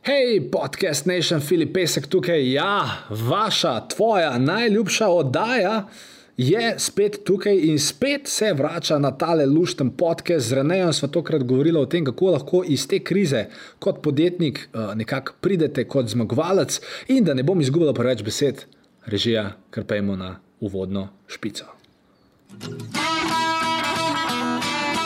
Hej, podcast Nation, Filip Pesek tukaj. Ja, vaša, tvoja najljubša oddaja je spet tukaj in spet se vrača na tale lušten podcast. Z Renejem smo tokrat govorili o tem, kako lahko iz te krize kot podjetnik uh, nekako pridete kot zmagovalec in da ne bom izgubljal preveč besed, režija, kar pejmo na uvodno špico.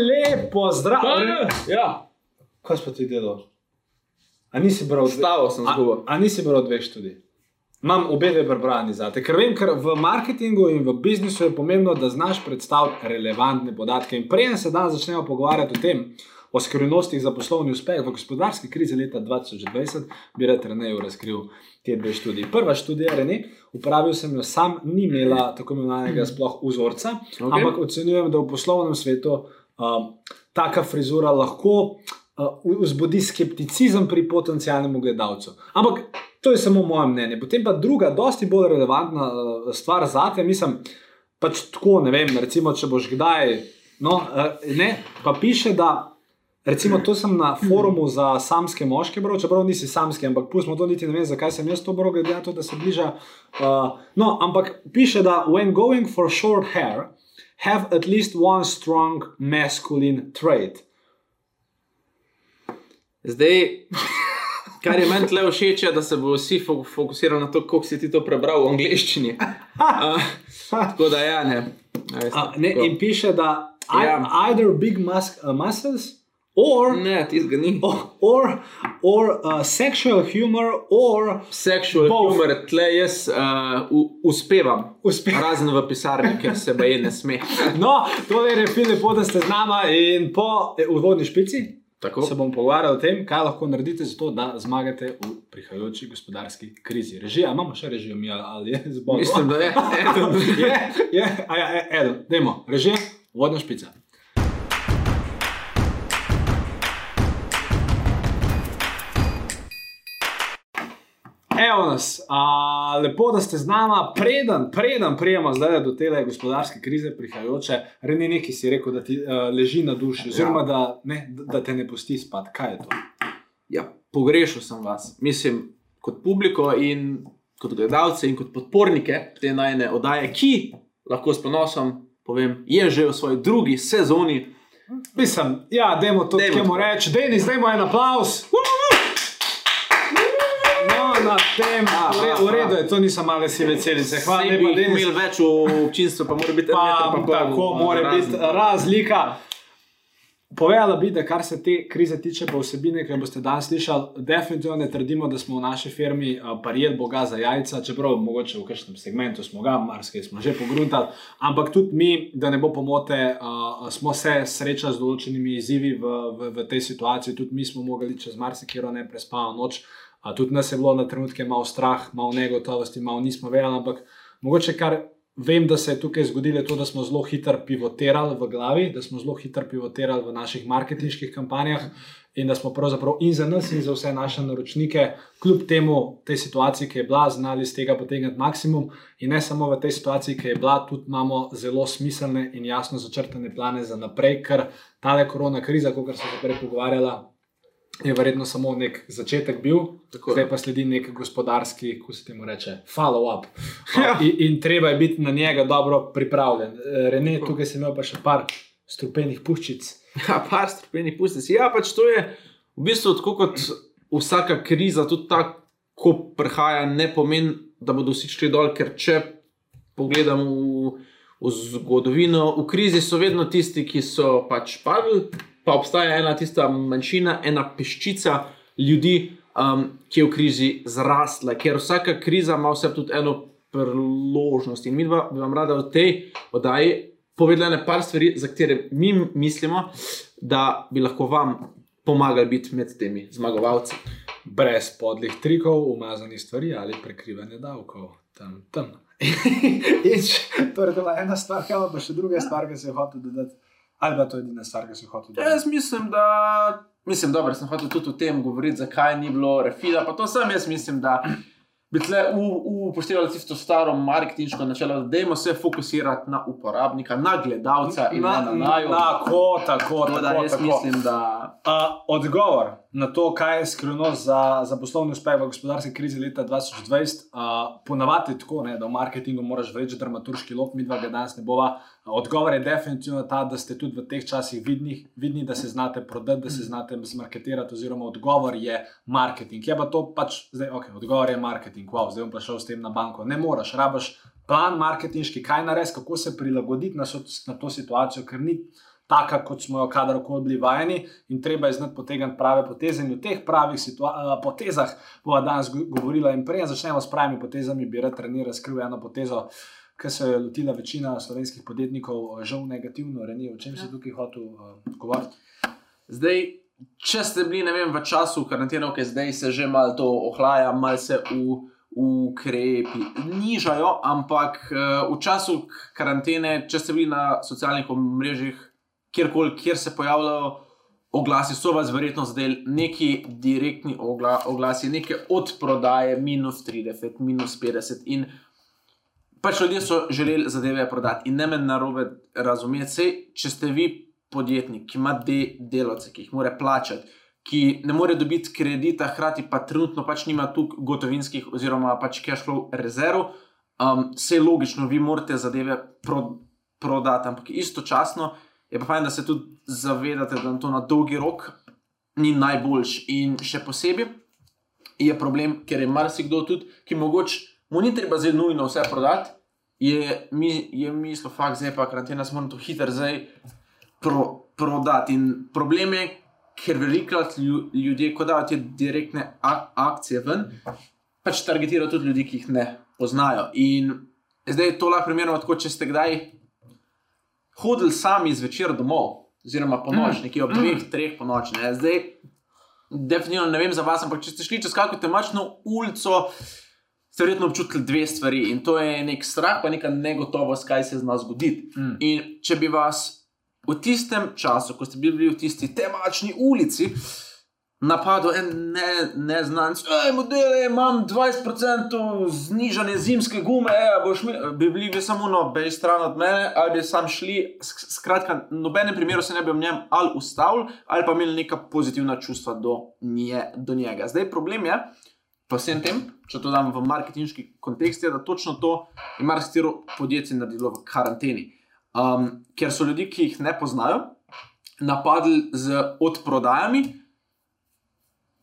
En lep pozdrav. Ja, Kaj si pa ti delal? A nisi bral dve- Stavil sem A- zgubo. A nisi bral dveh študij? Imam obe dve prebrani za te, ker vem, ker v marketingu in v biznisu je pomembno, da znaš predstaviti relevantne podatke. In preden se danes začnemo pogovarjati o tem, o skrivnostih za poslovni uspeh v gospodarski krizi leta 2020, bi rad Reneju razkril te dve študiji. Prva študija, Rene, upravil sem jo sam, ni imela tako imenovanega sploh vzorca, okay. Ampak ocenjujem, da v poslovnem svetu um, taka frizura lahko uh, vzbudi skepticizem pri potencijalnem gledalcu. Ampak to je samo moje mnenje. Potem pa druga, dosti bolj relevantna uh, stvar za te, mislim, pač tako, ne vem, recimo, če boš kdaj, no, uh, ne, pa piše, da. Recimo, to sem na forumu za samske moške bral, čeprav nisi samski, ampak pustimo to, niti ne vem, zakaj sem jaz to bral, glede na to, da se bliža. Uh, no, ampak piše, da when going for short hair, have at least one strong masculine trait. Zdaj, kar je meni tle všeč, je, da se bo vsi fo- fokusirali na to, kako si ti to prebral v angleščini. Uh, tako da, ja, ne. A veste, A, ne, in piše, da I, Ja. either big mus uh, muscles or, Ne, tistega ni. or, or, or uh, sexual humor or Sexual Both. humor, tle jaz uh, uspevam. Uspe- Razen v pisarni, ker se baje ne sme. No, to je lepo, da ste z nama in po eh, uvodni špici Tako. se bom pogovarjal o tem, kaj lahko naredite za to, da zmagate v prihajajoči gospodarski krizi. Režija, imamo še režijo, mi ali- je zbor? Mislim, da je. Eden. je, je, a ja, e- eden, dajmo, režija, vodna špica. Evo nas, a, lepo, da ste z nama, preden, preden prijemo zdaj do te gospodarske krize prihajajoče, reni neki si rekel, da ti uh, leži na duši, oziroma da, ne, da te ne pusti spat. Kaj je to? Ja, pogrešal sem vas. Mislim, kot publiko in kot gledalce in kot podpornike te najne oddaje, ki lahko s ponosom povem, je že v svoji drugi sezoni. Mislim, ja, dajmo to Dajmo temu to. reči, Denis, dajmo en aplaus. No, na tem, Aha, v re- v redu je, to niso male sive celice. Hvala lepa, jih Denis. imeli več v občinstvu, pa mora biti Pa, pa pol, tako mora biti razlika. Povedala bi, da kar se te krize tiče, pa vsebine, ki jo boste danes slišali, definitivno ne trdimo, da smo v naši firmi uh, parijet Boga za jajca, čeprav mogoče v kakšnem segmentu smo ga, marsikaj smo že pogruntali, ampak tudi mi, da ne bo pomote, uh, smo se srečali z določenimi izzivi v, v, v tej situaciji, tudi mi smo mogli čez marsikero ne prespano noč, uh, tudi nas je bilo na trenutke malo strah, malo negotovosti, malo nismo vedeli, ampak mogoče kar Vem, da se je tukaj zgodilo to, da smo zelo hitro pivotirali v glavi, da smo zelo hitro pivotirali v naših marketinških kampanjah in da smo pravzaprav in za nas, in za vse naše naročnike, kljub temu, tej situaciji, ki je bila, znali iz tega potegniti maksimum. In ne samo v tej situaciji, ki je bila, tudi imamo zelo smiselne in jasno začrtane plane za naprej, ker tale korona kriza, kot smo se prej pogovarjali, je verjetno samo nek začetek bil, Tako je. zdaj pa sledi nek gospodarski, kako se temu reče, follow-up. Ja. In, in treba je biti na njega dobro pripravljen. Eh, Rene, tukaj sem imel pa še par strupenih puščic. Ja, par strupenih pustic. Ja, pač to je v bistvu tako kot vsaka kriza, tudi ta, ko prihaja, ne pomeni, da bodo vsi šli dol, ker če pogledamo v, v zgodovino, v krizi so vedno tisti, ki so pač padli, pa obstaja ena tista manjšina, ena peščica ljudi, um, ki je v krizi zrasla, ker vsaka kriza ima vse tudi eno priložnost. In mi dva bi vam rada v tej oddaji povedala nekaj stvari, za katere mi mislimo, da bi lahko vam pomagali biti med temi zmagovalci. Brez podlih trikov, umazanih stvari ali prekrivanja davkov. Tam, tam. In torej, to je ena stvar, kaj pa še druga stvar, ki si jo hotel dodati. Ali pa to je edina stvar, ki jo hotel dodati. Jaz mislim, da. Mislim, dobro, sem hotel tudi o tem govoriti, zakaj ni bilo refila. Pa to sem jaz mislim, da bi tle upoštevali tisto staro marketinško načelo, da dajmo se fokusirati na uporabnika, na gledalca in na, na naju. Tako, tako, Tako da tako. jaz tako. mislim, da. Uh, odgovor na to, kaj je skrivnost za, za poslovni uspeh v gospodarski krizi leta 2020, uh, ponavadi je tako, ne, da v marketingu moraš vreči dramaturški lok, mi dva ga danes ne bova. Odgovor je definitivno ta, da ste tudi v teh časih vidni, vidni da se znate prodati, da se znate zmarketirati, oziroma odgovor je marketing. Je pa to pač, zdaj, ok, odgovor je marketing, wow, zdaj bom pa šel s tem na banko. Ne moreš, rabaš plan marketinški, kaj narediti, kako se prilagoditi na, so, na to situacijo, ker ni taka, kot smo jo kadarkoli bili vajeni, in treba je znati potegniti prave poteze. In v teh pravih eh, potezah bova danes go- govorila. In prej začnemo s pravimi potezami, bi rad treniral, razkril eno potezo, ki se je lotila večina slovenskih podjetnikov, eh, žal negativno, Reni, o čem si tukaj hotel uh, govoriti. Zdaj, če ste bili vem, v času karantene, ok, zdaj se že malo to ohlaja, malo se v. Ukrepi nižajo, ampak v času karantene, če ste bili na socialnih omrežjih, kjerkoli, kjer se pojavljajo oglasi, so vas verjetno zdaj neki direktni ogla, oglasi, neke odprodaje, minus 30, minus 50. In pač ljudje so želeli zadeve prodati. In ne me narobe razumeti, sej, če ste vi podjetnik, ki ima de, delavce, ki jih mora plačati. Ki ne more dobiti kredita, hkrati pa trenutno pač nima tu gotovinskih, oziroma pač cash flow rezerv, um, vse je logično, vi morate zadeve pro, prodati, ampak istočasno je pa fajn, da se tudi zavedate, da to na dolgi rok ni najboljši. In še posebej je problem, ker je marsikdo tudi, ki mogoče mu ni treba zdaj nujno vse prodati, je, mi, je mislil, fakt, zdaj pa karantena, smo to hitro zdaj pro, prodati. In problem je, ker velikrat lju, ljudje, ko dajo te direktne ak akcije ven, pač targetirajo tudi ljudi, ki jih ne poznajo. In zdaj je to lahko primerno, tako če ste kdaj hodili sami zvečer domov, oziroma po noč, nekje ob dveh, treh po noč. Ne. Zdaj, definitivno ne vem za vas, ampak če ste šli čez kakšno temačno ulico, ste verjetno občutili dve stvari. In to je nek strah, pa neka negotovost, kaj se z nas zgodi. Mm. In če bi vas v tistem času, ko ste bili v tisti temačni ulici, napadel en ne, neznanc, hej, modele, imam 20% znižanje zimske gume, e, boš mi, bi bili vi samo no, bej stran od mene, ali bi sam šli, sk- skratka, nobenem primeru se ne bi v njem ali ustavili, ali pa imeli neka pozitivna čustva do, nje, do njega. Zdaj problem je, pa vsem tem, če to dam v marketinški kontekst, je, da točno to je marsikatero podjetje naredilo v karanteni. Um, ker so ljudi, ki jih ne poznajo, napadli z odprodajami,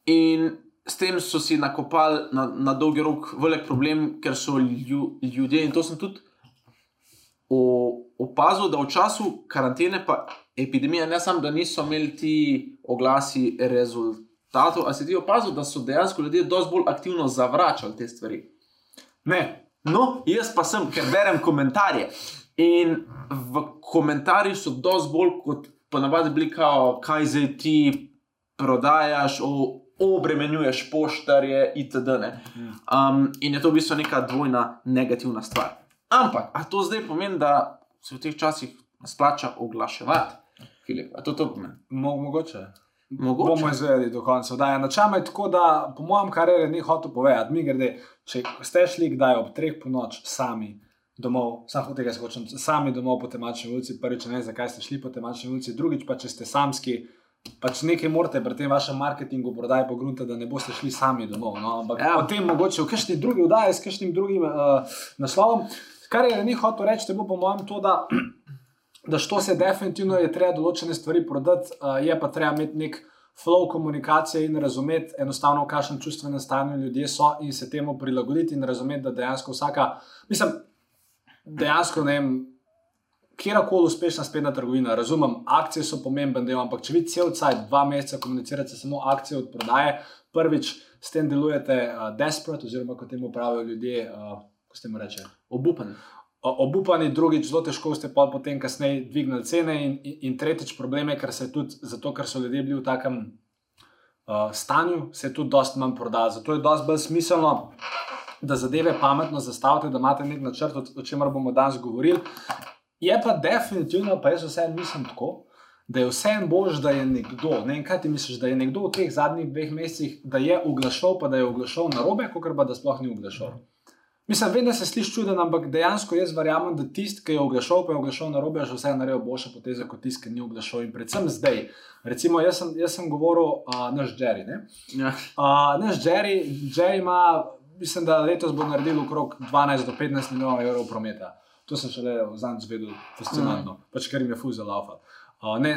in s tem so si nakopali na, na dolgi rok velik problem, ker so lju, ljudje, in to sem tudi opazil, da v času karantene, pa epidemije, ne samo, da niso imeli ti oglasi rezultatov, a si ti opazil, da so dejansko ljudje dosti bolj aktivno zavračali te stvari. Ne, No, jaz pa sem, ker berem komentarje. In v komentarjih so dosti bolj kot ponavadi bili, kao, kaj zdaj ti prodajaš, o, obremenjuješ poštarje itd. ne. Um, in je to v bistvu neka dvojna negativna stvar. Ampak, a to zdaj pomeni, da se v teh časih splača oglaševati? Filip, a to to pomeni? mo mogoče. Mogoče. Bomo izvedeli do konca. Da, načela je tako, da po mojem, kar je ni hotel povedati, mi grede, če ste šli kdaj ob treh po noč sami domov, samo tega se hočem, sami domov po temačni ulici, prvič ne vem, zakaj ste šli po temačni ulici, drugič pa če ste samski. Pač nekaj morate pri tem vašem marketingu prodaj pogrunta, da ne boste šli sami domov. No? Ampak Ja. ja. potem mogoče v kakšni drugi vdaji s kakšnim drugim uh, naslovom. Kar je ni hotel reči, bo po mojem to, da da što se definitivno je treba določene stvari prodati, uh, je pa treba imeti nek flow komunikacije in razumeti enostavno, v kakšnem čustvenem stanju ljudje so in se temu prilagoditi in razumeti, da dejansko vsaka, mislim, dejansko ne vem. Kjerkoli uspešna spletna trgovina, razumem, akcije so pomemben del, ampak če vi cel cajt, dva meseca komunicirate samo akcije od prodaje, prvič s tem delujete uh, desperate, oziroma kot temu pravijo ljudje, uh, ko ste mu reče, Obupan. O- obupani, drugič zelo težko ste pa potem kasneje dvignili cene, in, in, in tretjič problem je, ker se je tudi zato, ker so ljudje bili v takem uh, stanju, se tudi dosti manj proda. Zato je dosti bolj smiselno, da zadeve pametno zastavite, da imate nek načrt, o, o čemer bomo danes govorili. Je pa definitivno, pa jaz vseeno mislim tako, da je vseeno bož, da je nekdo, ne vem, kaj ti misliš, da je nekdo v teh zadnjih dveh mesecih, da je uglašal, pa da je uglašal na robe, kot pa da sploh ni uglašal. Mislim, vem, da se sliši čuden, ampak dejansko jaz verjamem, da tisti, ki je oglašal, pa je oglašal na robe, že vse naredil boljše poteze kot tisti, ki ni oglašal. In predvsem zdaj. Recimo, jaz sem, jaz sem govoril, uh, naš Jerry. Ja. Uh, naš Jerry, Jerry ima, mislim, da letos bo naredil okrog 12 do 15 milijonov evrov prometa. To sem šele zadnjič zvedel, fascinantno, mm. pač ker jim je fuzel alfa. Uh, ne,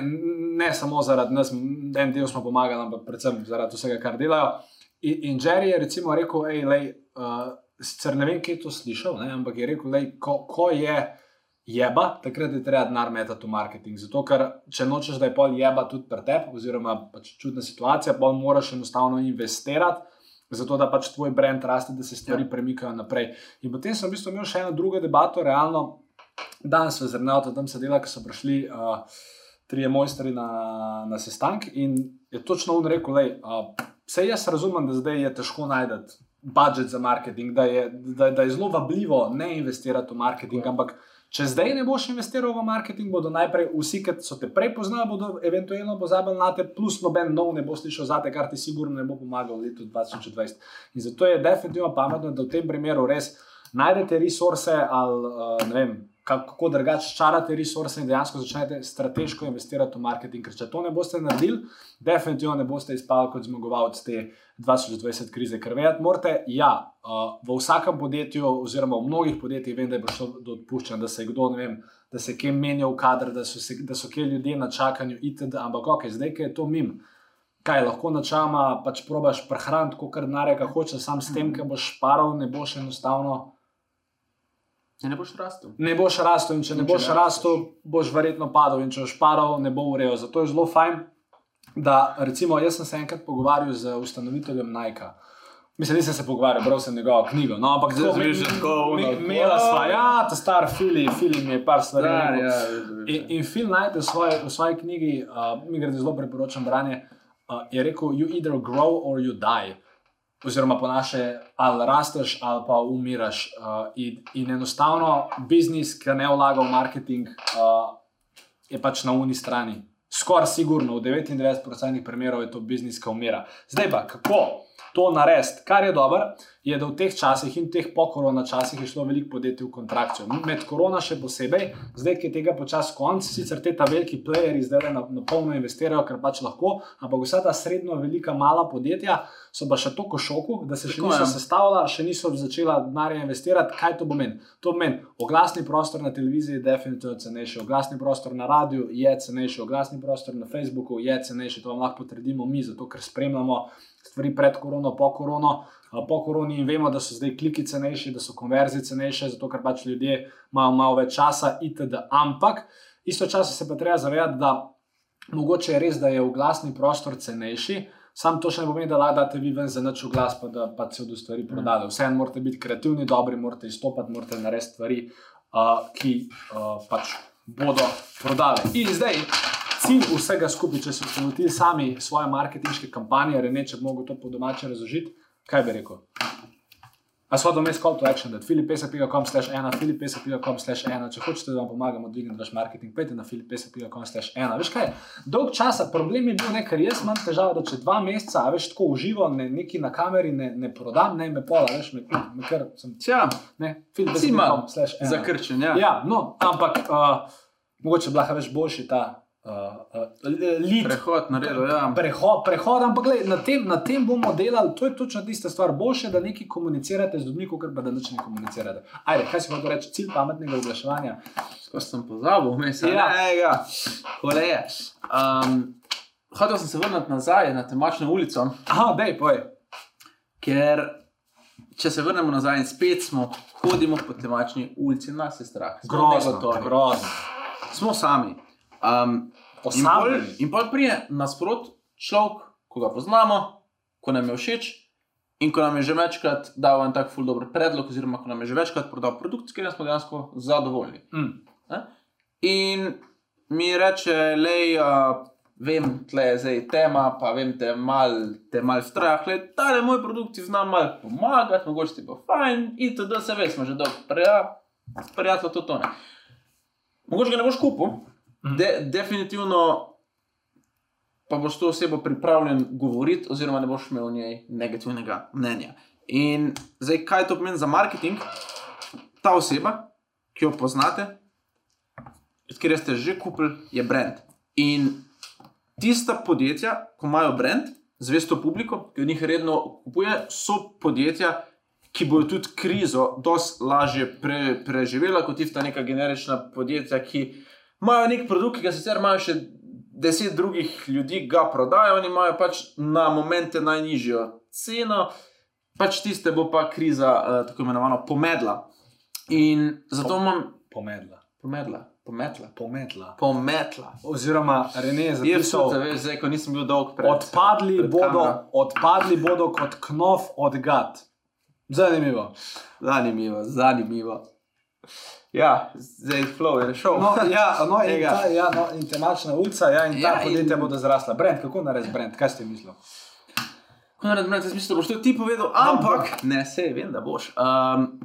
ne samo zaradi nas, en del smo pomagali, ampak predvsem zaradi vsega, kar delajo. In, in Jerry je recimo rekel, hej, lej. Uh, sicer ne vem, kje je to slišal, ne, ampak je rekel, da ko, ko je jeba, takrat je treba denar metati v marketing. Zato, ker če nočeš, da je pol jeba tudi pri tebi, oziroma pač čudna situacija, pol moraš enostavno investirati. Zato, da pač tvoj brand raste, da se stvari ja. premikajo naprej. In potem sem v bistvu imel še eno drugo debato, realno, danes v Zrnavtu, tam se dela, ki so prišli uh, trije mojstri na, na sestank in je točno on rekel, da uh, vse jaz razumem, da zdaj je težko najti budžet za marketing, da je, da, da je zelo vabljivo ne investirati v marketing. Ja. Ampak, če zdaj ne boš investiral v marketing, bodo najprej vsi, ki so te prej poznali, bodo eventualno pozabili na te, plus noben nov ne bo slišal za te, kar ti sigurno ne bo pomagalo v letu 2020. In zato je definitivno pametno, da v tem primeru res najdete resurse ali uh, ne vem kako drugače čarate resurse in dejansko začnete strateško investirati v marketing. Ker če to ne boste naredili, definitivno ne boste izpadli kot zmagovalec te 2020 krize. Ker vedeti morate, ja, v vsakem podjetju, oziroma v mnogih podjetjih, vem, da je prišlo do odpuščanja, da se je kdo, ne vem, da se kje menja v kader, da so, se, da so kje ljudje na čakanju, itd. Ampak ok, zdaj, je to mim. Kaj lahko načama pač probaš prehraniti, kot kar nareka hoče, sam s tem, ki boš paral, ne boš enostavno Ja, ne boš rastel. Ne boš rastel, in če ne in boš če rastel, boš verjetno padel, in če boš padel, ne bo urejal. Zato je zelo fajn, da recimo jaz sem se enkrat pogovarjal z ustanoviteljem Nike. Mislim, nisem se pogovarjal, bral sem njegovo knjigo. No, ampak zdaj smo že tako umeli. Imela sva, ja, ta star film, film je par stvari. Ja, ja, in, in film najde v svoji, v svoji knjigi, uh, mi gre zelo priporočam branje, uh, je rekel: You either grow or you die oziroma po naše, ali rasteš, ali pa umiraš. Uh, in, in enostavno, biznis, ki ne vlaga v marketing, uh, je pač na uni strani. Skoraj sigurno, v 99% primerov je to biznis, ki umira. Zdaj pa, kako? to narediti. Kar je dobro, je, da v teh časih in teh pokorona časih je šlo veliko podjetij v kontrakcijo. Med korona še posebej, zdaj, ki je tega počasi konc, sicer te ta veliki playeri zdaj na, na polno investirajo, ker pač lahko, ampak vsa ta srednja, velika, mala podjetja so pa še toliko šoku, da se še niso sestavljala, še niso začela denarja investirati. Kaj to pomeni? To pomeni, oglasni prostor na televiziji je definitivno cenejši, oglasni prostor na radiju je cenejši, oglasni prostor na Facebooku je cenejši. To vam lahko potrdimo mi, zato ker spremljamo stvari pred korono, po korono. Po koroni in vemo, da so zdaj kliki cenejši, da so konverzije cenejše, zato ker pač ljudje imajo malo več časa, itd. Ampak istočasno se pa treba zavedati, da mogoče je res, da je oglasni prostor cenejši. Sam to še ne pomeni, da lahko date vi ven za noč v glas, pa da pa se od stvari prodajo. Vseeno morate biti kreativni, dobri, morate izstopati, morate narediti stvari, uh, ki uh, pač bodo prodale. In zdaj cilj vsega skupaj, če so ustanovili sami svoje marketinške kampanje, ali ne, če bi mogel to po domače razložiti, kaj bi rekel? A so to mes call to action, da filipesa.com slash ena, filipesa.com slash ena, če hočete, da vam pomagamo dvigniti vaš marketing, pejte na filipesa.com slash ena. Veš kaj, dolg časa, problem je bil nekaj, jaz imam težavo, da če dva meseca, veš, tako uživo, ne, neki na kameri ne, ne prodam, ne me pola, veš, me, me kar sem. Tja, ne, filipesa.com slash ena. Zakrčen, ja. Ja, no, ampak uh, mogoče blaha več boljši ta uh, uh, prehod na redu. Ja. Prehod, prehod, ampak gled, na, tem, na tem bomo delali, to je točno tista stvar. Boljše, da nekaj komunicirate z ljudmi, kot pa da nič ne komunicirate. Ajde, kaj se lahko reče, cilj pametnega oglaševanja? Ko sem pozabil, mislim, Ja. da je to. je. Um, hotel sem se vrniti nazaj na temačno ulico, Aha, dej, poj. ker če se vrnemo nazaj in spet smo, hodimo po temačni ulici, nas je strah. Grozno, grozno. Smo sami. Um, In pol, in pol prije nasprot človek, ko ga poznamo, ko nam je všeč, in ko nam je že večkrat dal en tak ful dober predlog, oziroma ko nam je že večkrat prodal produkt, s katerim smo dejansko zadovoljni. Mm. Ne? In mi reče, lej, uh, vem, tle je zdaj tema, pa vem, te mal, te mal strah, le ta je moj produkt, ti znam mal pomagati, mogoče ti bo fajn, in to, da se veš, smo že dolgo prijatelji, to to ne. Mogoče ga ne boš kupil, de, definitivno pa boš to osebo pripravljen govoriti, oziroma ne boš imel o njej negativnega mnenja. In zdaj, kaj to pomeni za marketing? Ta oseba, ki jo poznate, od kjer ste že kupili, je brand. In tista podjetja, ko imajo brand, zvesto publiko, ki od njih redno kupuje, so podjetja, ki bodo tudi krizo dosti lažje pre, preživela, kot tista neka generična podjetja, ki imajo nek produkt, ki ga sicer imajo še deset drugih ljudi ga prodajo, oni imajo pač na momente najnižjo ceno, pač tiste bo pa kriza, uh, tako imenovano, pomedla. In zato imam Pomedla. pomedla. Pometla. Pometla. Pometla. Oziroma, Rene je Je zapisal, veš, zdaj, ko nisem bil dolg pred. odpadli pred bodo, odpadli bodo kot knov od gad. Zanimivo. Zanimivo, zanimivo. Ja, zdaj flow je šel. No, ja, no, in, ta, ja, no, in temačna ulica, ja, in ta Ja, in- podjetja bodo zrasla. Brend, kako narediti brend? Kaj ste mislili? Konrad, meni se misli, da boš to ti povedal, ampak ne, se vem, da boš. Um,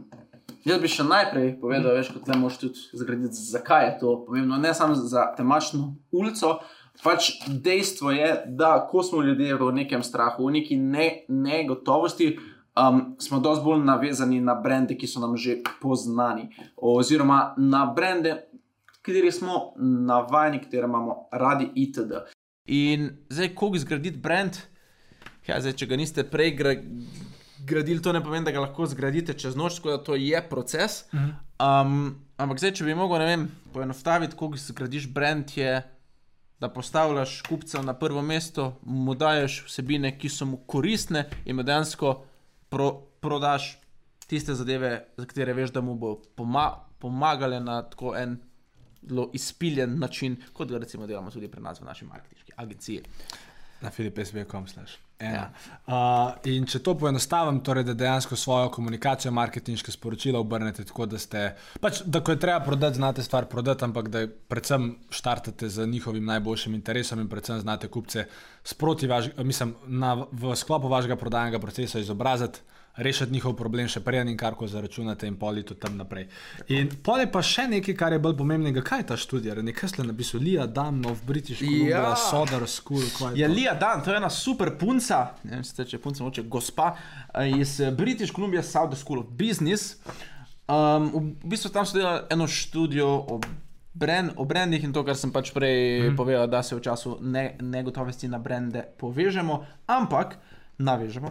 jaz bi še najprej povedal, veš, kot le moš tudi zgraditi, zakaj je to pomembno. Ne samo za temačno ulico, pač dejstvo je, da ko smo ljudje v nekem strahu, v neki ne, negotovosti. Um, smo dosti bolj navezani na brende, ki so nam že poznani, oziroma na brende, kateri smo navajeni, kateri imamo radi, itd. In zdaj, kako zgraditi brand, Ja, zdaj, če ga niste prej gra gradili, to ne pomeni, da ga lahko zgradite čez noč, tako da to je proces. Um, ampak zdaj, če bi mogel, ne vem, poenostaviti, kako zgradiš brand, je, da postavljaš kupca na prvo mesto, mu daješ vsebine, ki so mu koristne in dejansko pro prodaš tiste zadeve, za katere veš, da mu bo poma pomagale na tako en zelo izpiljen način, kot ga recimo delamo tudi pri nas v naši marketinški agenciji. Na filipsv.com slash. Ja. Ja. Uh, in če to poenostavim, torej, da dejansko svojo komunikacijo, marketinške sporočila obrnete tako, da ste, pač, da ko je treba prodati, znate stvar prodati, ampak da predvsem štartate z njihovim najboljšim interesom in predvsem znate kupce sproti, vaš, mislim, na, v sklopu vašega prodajnega procesa izobraziti, rešiti njihov problem, še prej in kar ko zaračunate, in poli tudi tam naprej. In pol je pa še nekaj, kar je bolj pomembnega, kaj je ta študija, nekaj ste napisali, Lija Damnov, British Columbia, Ja. ja. Soder School, je Je to? Lija Dan, to je ena super punca, ne vem, če je punca, moče gospa eh, iz eh, British Columbia South School of Business. Um, v bistvu tam so delali eno študijo o, brand, o brandih in to, kar sem pač prej mm. povedal, da se v času ne, negotovosti na brande povežemo, ampak navežemo.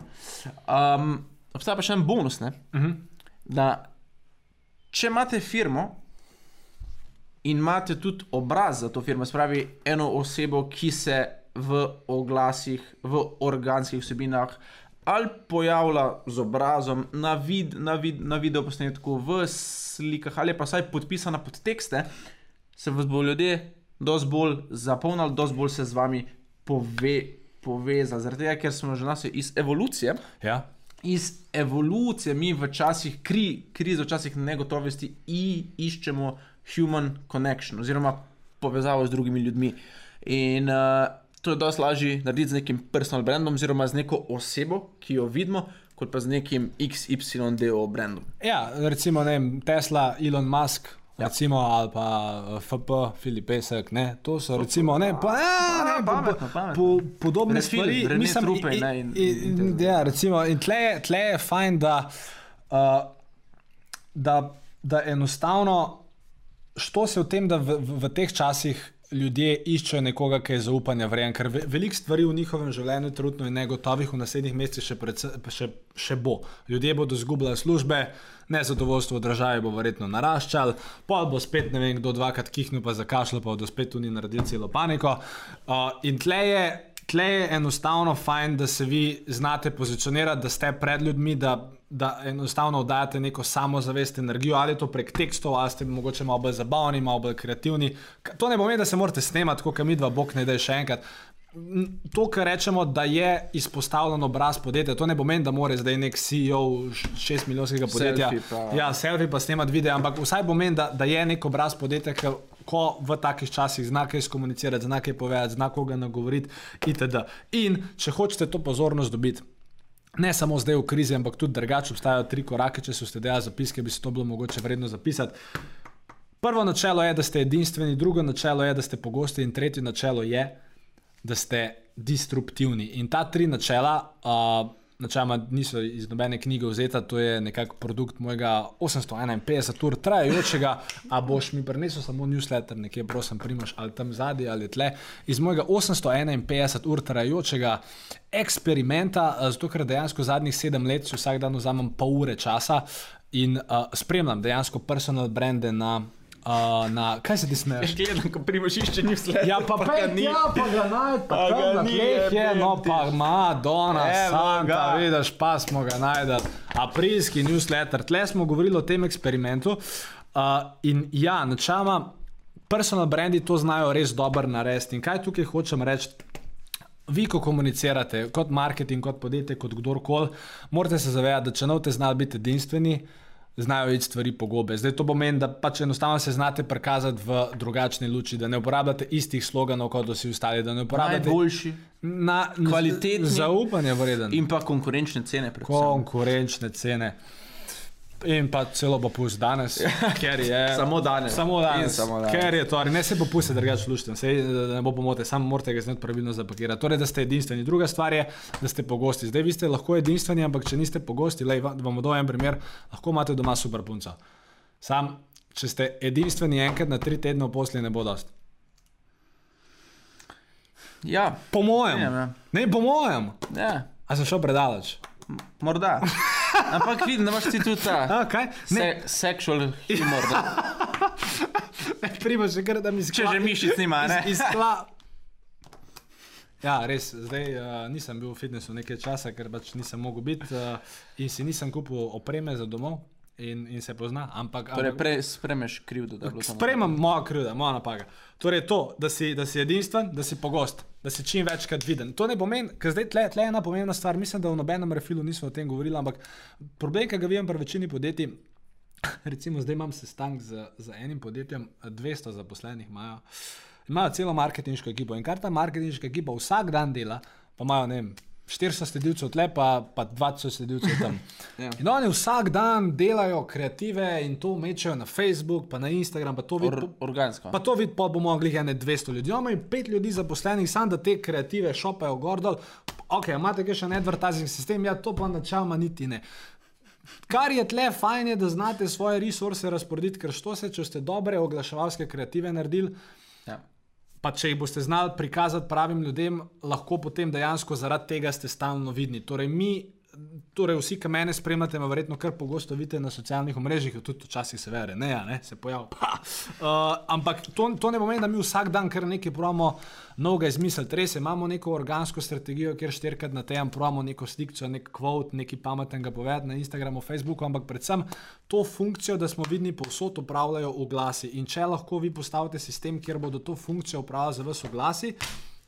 Um, obstaja pa še en bonus, ne? Uh -huh. da če imate firmo in imate tudi obraz za to firmo, spravi eno osebo, ki se v oglasih, v organskih vsebinah ali pojavlja z obrazom na, vid, na, vid, na videoposnetku, v slikah ali pa vsaj podpisana pod tekste, se vas bo ljudje dosti bolj zapolnili, dosti bolj se z vami pove, povezali. Zaradi tega, ker smo že nas iz evolucije Ja. Iz evolucije mi v časih kri, krize, v časih negotovosti iščemo human connection oziroma povezavo z drugimi ljudmi. In uh, to je dosti lažje narediti z nekim personal brandom oziroma z neko osebo, ki jo vidimo, kot pa z nekim XYDO brandom. Ja, recimo ne, Tesla, Elon Musk. Ja. Recimo, ali pa eh, FP, Filip Pesek, ne, to so recimo, ne, pa, ja, ne, po, pametno, po, pametno. po, podobne Refil, stvari. Mislim, Trupej, in- ne, in- in- in- ja, recimo, in tle, je- tle je fajn, da, uh, da, da enostavno, što se v tem, da v, v, v teh časih ljudje iščejo nekoga, ki je zaupanja vreden, ker ve, veliko stvari v njihovem življenju je negotovih, v naslednjih mesecih še, pa še, še bo. Ljudje bodo izgubljali službe, nezadovoljstvo v državi bo verjetno naraščalo, pol bo spet ne vem kdo dvakrat kihnil, pa zakašljal, pa bodo spet tudi naredili celo paniko. Uh, in tle je. Tle je enostavno fajn, da se vi znate pozicionirati, da ste pred ljudmi, da, da enostavno oddajate neko samozavest, energijo, ali je to prek tekstov, ali ste mogoče malo bolj zabavni, malo bolj kreativni. To ne pomeni, da se morate snemati, kot mi dva, bog ne da je še enkrat. To, kar rečemo, da je izpostavljen obraz podjetja, to ne pomeni, da mora zdaj nek CEO šest milijonskega podjetja. Selfie pa- Ja, selfie pa snemati video, ampak vsaj pomeni, da, da je nek obraz podjetja, ki, ko v takih časih zna kaj skomunicirati, zna kaj povedati, zna koga nagovoriti itd. In če hočete to pozornost dobiti. Ne samo zdaj v krizi, ampak tudi drugače obstajajo tri korake. Če ste delali zapiske, bi se to bilo mogoče vredno zapisati. Prvo načelo je, da ste edinstveni, drugo načelo je, da ste pogosti, in tretje načelo je, da ste disruptivni. In ta tri načela, uh, načeloma niso iz nobene knjige vzeta, to je nekako produkt mojega 851 ur trajajočega, a boš mi prinesel samo newsletter, nekje prosim, primaš ali tam zadnji ali tle, iz mojega 851 ur trajajočega eksperimenta, zato ker dejansko zadnjih sedem let si vsak dan vzamem pol ure časa in uh, spremljam dejansko personal brande na Uh, na, kaj se ti smeješ? Gledam, ko primaš išče newsletter. Ja, pa, pa, ga ni. ja, pa ga naj, pa, Pa ga ni, ni, je, jebem no pa Madonna, Evo Santa, ga. vidiš, pa smo ga najdel. Aprilski newsletter, tle smo govorili o tem eksperimentu. Uh, in ja, načeloma, personal brandi to znajo res dobro narediti. In kaj tukaj hočem reči? Vi, ko komunicirate, kot marketing, kot podjetje, kot kdorkoli, morate se zavedati, da če ne boste znali biti edinstveni, znajo iti stvari po gobe. Zdaj to pomeni, da pač enostavno se znate prikazati v drugačni luči, da ne uporabljate istih sloganov kot vsi ostali, da ne uporabljate Najboljši. na, kvalitetni zaupanje vreden. In pa konkurenčne cene, predvsem. konkurenčne cene. In pa celo popust danes, ker je. Samo danes. Samo In danes. samo danes. Ker je to, ali ne se popuste, drugače lušten, se ne bo pomote, samo morate ga znati pravilno zapakirati. Torej, da ste edinstveni. Druga stvar je, da ste pogosti. Zdaj vi ste lahko edinstveni, ampak če niste pogosti, lej, vam bom dal en primer, lahko imate doma super punco. Sam, če ste edinstveni enkrat na tri tedne v posli, ne bo dost. Ja, Po mojem. Ja, ja. Ne, po mojem. ja, A sem šel predaleč? morda. Ampak vidim, da imaš ti tudi ta? Ne, se, sexual humor. Prima še kar, da mi Če že mišic nima, ne? Iz, iz tla. Ja, res, zdaj uh, nisem bil v fitnessu nekaj časa, ker pač nisem mogel biti uh, in si nisem kupil opreme za domov in, in se pozna. Ampak, Torej, ampak prej spremeš krivdo, da samo. sprejemam moja krivda, moja napaka. Torej, to, da si, da si edinstven, da si pogost, da si čim večkrat viden. To ne pomeni, ker zdaj tle, tle je ena pomembna stvar. Mislim, da v nobenem refilu nismo o tem govorili, ampak problem, ki ga vidim pri večini podjetij. Recimo, zdaj imam sestanek z, z enim podjetjem, 200 zaposlenih imajo, imajo celo marketinško ekipo in kar ta marketinška ekipa vsak dan dela, pa imajo ne vem. 400 sledilcev tle, pa, pa 20 sledilcev tam. Ja. In oni vsak dan delajo kreative in to mečejo na Facebook, pa na Instagram, pa to Or, vidijo. organsko. Pa to vidi, pa bomo mogli ene 200 ljudi. Imamo in pet ljudi zaposlenih, samo da te kreative šopajo gor dol. Ok, imate še en advertising sistem, ja, to pa načeloma niti ne. Kar je tle, fajn je, da znate svoje resurse razporediti, ker što se, če ste dobre oglaševalske kreative naredili. Pa če jih boste znali prikazati pravim ljudem, lahko potem dejansko zaradi tega ste stalno vidni. Torej, mi, torej vsi, ki mene spremljate, me verjetno kar pogosto vidite na socialnih omrežjih, tudi včasih se vere, ne, ja, ne se pojavlja. Uh, ampak to, to ne pomeni, da mi vsak dan kar nekaj pravimo novega izmisliti. Res imamo neko organsko strategijo, kjer štirikrat na tem pravimo neko slikco, nek kvot, nekaj pametnega povedati na Instagramu, Facebooku, ampak predvsem to funkcijo, da smo vidni povsod upravljajo oglasi. In če lahko vi postavite sistem, kjer bodo to funkcijo upravljali za vas oglasi,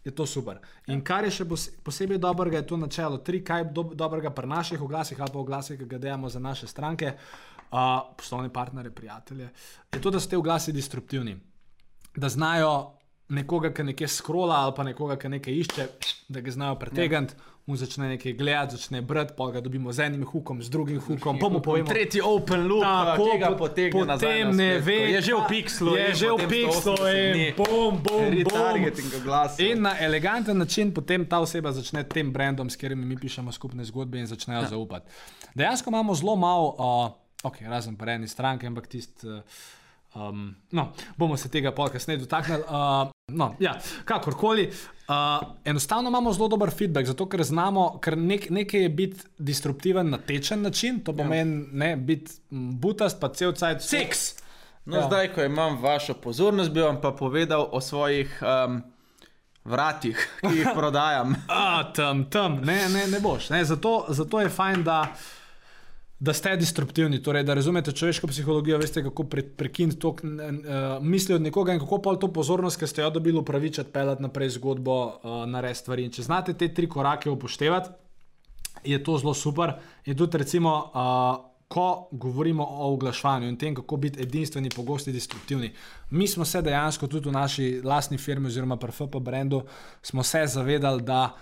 je to super. In kar je še pos- posebej dobrega, je to načelo. Tri, kaj je do, dobrega pri naših oglasih ali pa oglasih, ki ga delamo za naše stranke, uh, poslovne partnere, prijatelje, je to, da so te oglasi disruptivni. Da znajo nekoga, ki nekaj skrola ali pa nekoga, ki nekaj išče, da ga znajo pretegniti, mu začne nekaj gledati, začne brati, pa ga dobimo z enim hukom, z drugim hukom, pa mu povemo. Tretji open loop, Tako, po- potegne nazaj. potem na ne ve, Je že v pixlu, je in že v potem pixlu 180 in dni. bum, bum, bum. Retargeting glasa. In na eleganten način potem ta oseba začne tem brandom, s katerimi mi pišemo skupne zgodbe in začnejo ja. zaupati. Dejansko imamo zelo malo, uh, okay, razen pa eni stranke, ampak tisti. Uh, Um, no, bomo se tega pol kasneje dotaknili. Uh, no, ja, kakorkoli. Uh, enostavno imamo zelo dober feedback, zato ker znamo, ker nek, nekaj je biti disruptiven na tečen način, to pomeni ne biti butast, pa cel cajt Seks. No, Ja. ja. zdaj, ko imam vašo pozornost, bi vam pa povedal o svojih um, vratih, ki jih prodajam. A, tam, tam, ne, ne, ne boš. Ne, zato, zato je fajn, da, da ste disruptivni, torej, da razumete človeško psihologijo, veste, kako pre, prekiniti to uh, misli od nekoga in kako pa to pozornost, ki ste jo dobili, upravičiti, pelati naprej zgodbo, uh, narediti stvari. In če znate te tri korake upoštevati, je to zelo super. In tudi, recimo, uh, ko govorimo o oglaševanju in tem, kako biti edinstveni, pogosti, destruktivni. Mi smo se dejansko tudi v naši lastni firmi, oziroma pri FP Brendu, smo se zavedali, da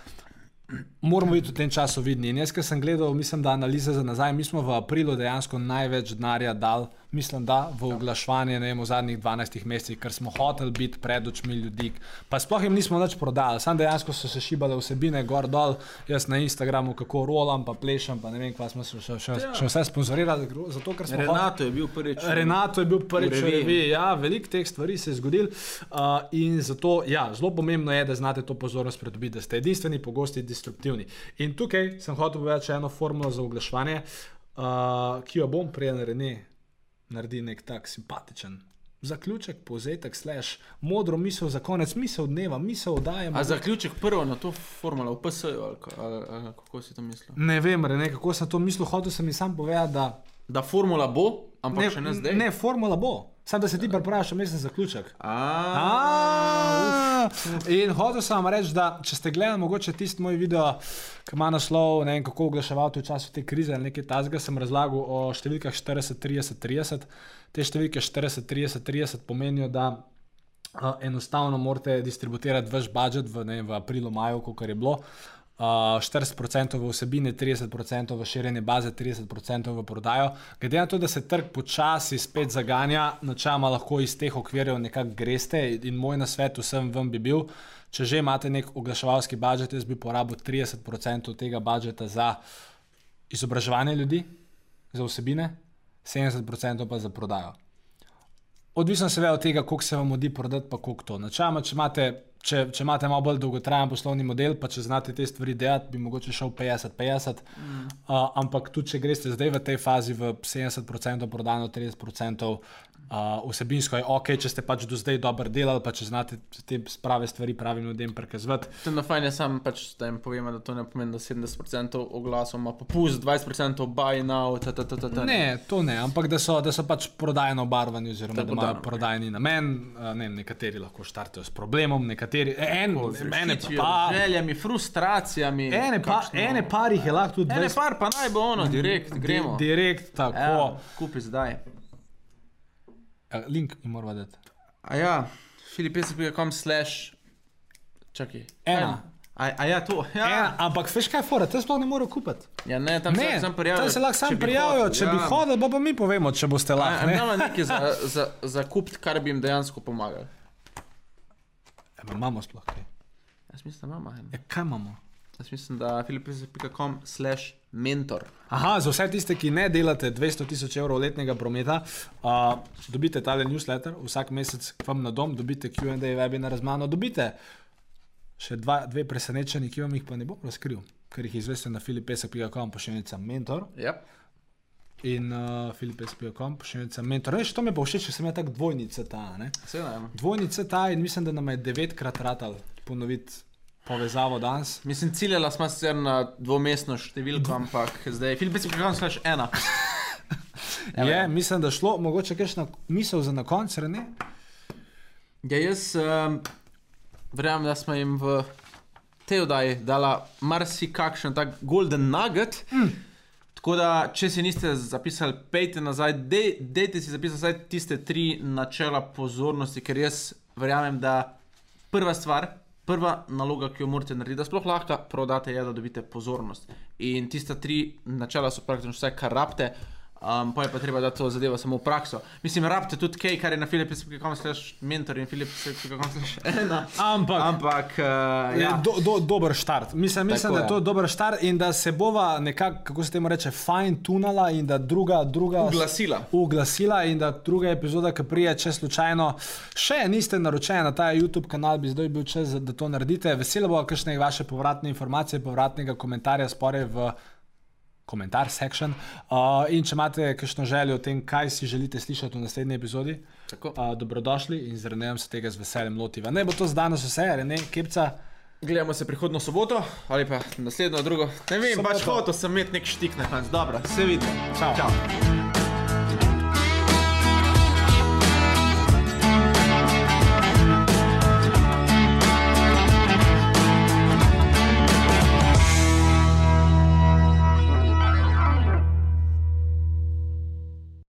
moramo biti v tem času vidni. In jaz, ki sem gledal, mislim, da analize za nazaj, mi smo v aprilu dejansko največ denarja dal, mislim, da v oglaševanje vem, v zadnjih 12 mesecih, ker smo hoteli biti pred očmi ljudi. Pa sploh jim nismo več prodali, sam dejansko so se šibale vsebine, gor dol, jaz na Instagramu, kako rolam, pa plešem, pa ne vem, kva smo še, še, še, Ja. še vse sponzorirali. Zato, ker smo hoteli- Renato je bil prvič. Renato je bil prvič v v reviji. reviji. Ja, veliko teh stvari se je zgodilo uh, in zato ja, zelo pomembno je, da znate to pozornost pridobiti, da ste edinstveni, pogosti, destruktivni. In tukaj sem hotel povedati še eno formulo za oglaševanje, uh, ki jo bom prej naredil, naredi nek tak simpatičen. Zaključek, povzetek, slash, modro misel za konec, misel dneva, misel oddajemo. A zaključek prvo na to formulo v PS-ju, ali, ali, ali kako si to mislil? Ne vem, Rene, kako sem to mislil, hotel sem jim sam povedati, da Da formula bo, ampak ne, še ne zdaj. ne, formula bo. Sam da se ti pripraviš, vmes na zaključek. A, A, In hotel sem vam reči, da če ste gledali mogoče tisti moj video, ki ima naslov, ne vem kako oglaševati v času te krize ali nekaj tasga, sem razlagal o številkah 40, 30, 30. Te številke 40, 30, 30 pomenijo, da uh, enostavno morate distribuirati vaš budžet v, ne, v aprilu, maju, kot je bilo. Uh, 40% v vsebine, 30% v širjenje baze, 30% v prodajo. Glede na to, da se trg počasi spet zaganja, načeloma lahko iz teh okvirjev nekako greste. In moj nasvet vsem vam bi bil, če že imate nek oglaševalski budžet, jaz bi porabil 30% tega budžeta za izobraževanje ljudi, za vsebine, 70% pa za prodajo. Odvisno seveda od tega, koliko se vam modi prodati, pa koliko to. Načeloma, če imate, če, če imate malo bolj dolgotrajen poslovni model, pa če znate te stvari delati, bi mogoče šel 50-50. Mm. Uh, ampak tudi, če greste zdaj v tej fazi v 70% prodano, 30% uh, vsebinsko, je ok, če ste pač do zdaj dobro delali, pa če znate te prave stvari pravim ljudem prikazovati. To je na fajn, jaz sam pač da jim povem, da to ne pomeni, da 70% oglasov ima popust, 20% buy now, ta, ta, ta, ta, ta. Ne, to ne, ampak da so, da so pač prodajno obarvani, oziroma da imajo prodajni namen. Ne, nekateri lahko štartajo s problemom, nekateri, en, ene Želitvijo, pa. željami, frustracijami. Ene, pa, kakšno- ene par jih je lahko tudi Ene 20 par pa naj bo ono, direkt, gremo. Di, direkt, tako. Ja, kupi zdaj. Link mi moramo dati. A ja, filipesek.com slash, čakaj. Ena. A, a ja, to, ja. Ja. ampak veš kaj, fora, te sploh ne morejo kupiti. Ja, ne, tam Ne, se prijavijo. tam se lahko sam prijavijo, če bi ja. hodili, pa, pa mi povemo, če boste lahko. Ne. Imamo nekaj za, za, za kupiti, kar bi jim dejansko pomagali. Ja, ma imamo sploh kaj. Jaz mislim, da imamo. Ja, kaj imamo? Jaz mislim, da filipesek.com slash mentor. Aha, za vse tiste, ki ne delate 200 tisoč evrov letnega prometa, uh, dobite tale newsletter, vsak mesec k vam na dom, dobite QA webinar z mano, dobite še dva, dve presenečeni, ki vam jih pa ne bom razkril, ker jih izveste na filipesek.com, pošiljnica mentor Yep. in uh, filipesek.com, pošiljnica mentor. Veš, to mi pa všeč, če sem jaz tak dvojnica ta? Seveda, ja. Dvojnica ta in mislim, da nam je devetkrat ratal ponoviti povezavo danes. Mislim, ciljala smo sicer na dvomestno številko, ampak zdaj filipesek.com slash ena. Ja, Je, ja. mislim, da šlo, mogoče kakšna misel za na koncu, ne? Ja, jaz um, verjamem, da smo jim v tej oddaji dala marsikakšen tak golden nugget. Mm. Tako da, če si niste zapisali, pejte nazaj, dej, dejte si zapisati vsaj tiste tri načela pozornosti, ker jaz verjamem, da prva stvar, prva naloga, ki jo morate narediti, da sploh lahko prodate, je, da dobite pozornost. In tista tri načela so praktično vse, kar rabite. Um, pa je pa treba, da to zadeva samo v prakso. Mislim, rabite tudi kaj, kar je na filipskem slash mentor in filipskem slash ena. Ampak, Ampak, uh, Ja. Do, do, dober štart. Mislim, mislim Tako da je je. to dober štart in da se bova nekako, kako se temu reče, fine tunala in da druga, druga Uglasila. uglasila in da druga epizoda, ki prije, če slučajno še niste naročeni na ta YouTube kanal, bi zdaj bil čas, da to naredite. Veselo bo kakšne vaše povratne informacije, povratnega komentarja spore v komentar section. Uh, in če imate kakšno željo o tem, kaj si želite slišati v naslednji epizodi, Tako. uh, dobrodošli in z Renejem se tega z veseljem lotiva. Ne bo to z danes vse, Rene, Kepca. Gledamo se prihodno soboto ali pa naslednjo drugo. Ne vem, Soboto. pač hotel sem imeti nek štik na koncu. Dobro, se vidimo. Čau. Čau.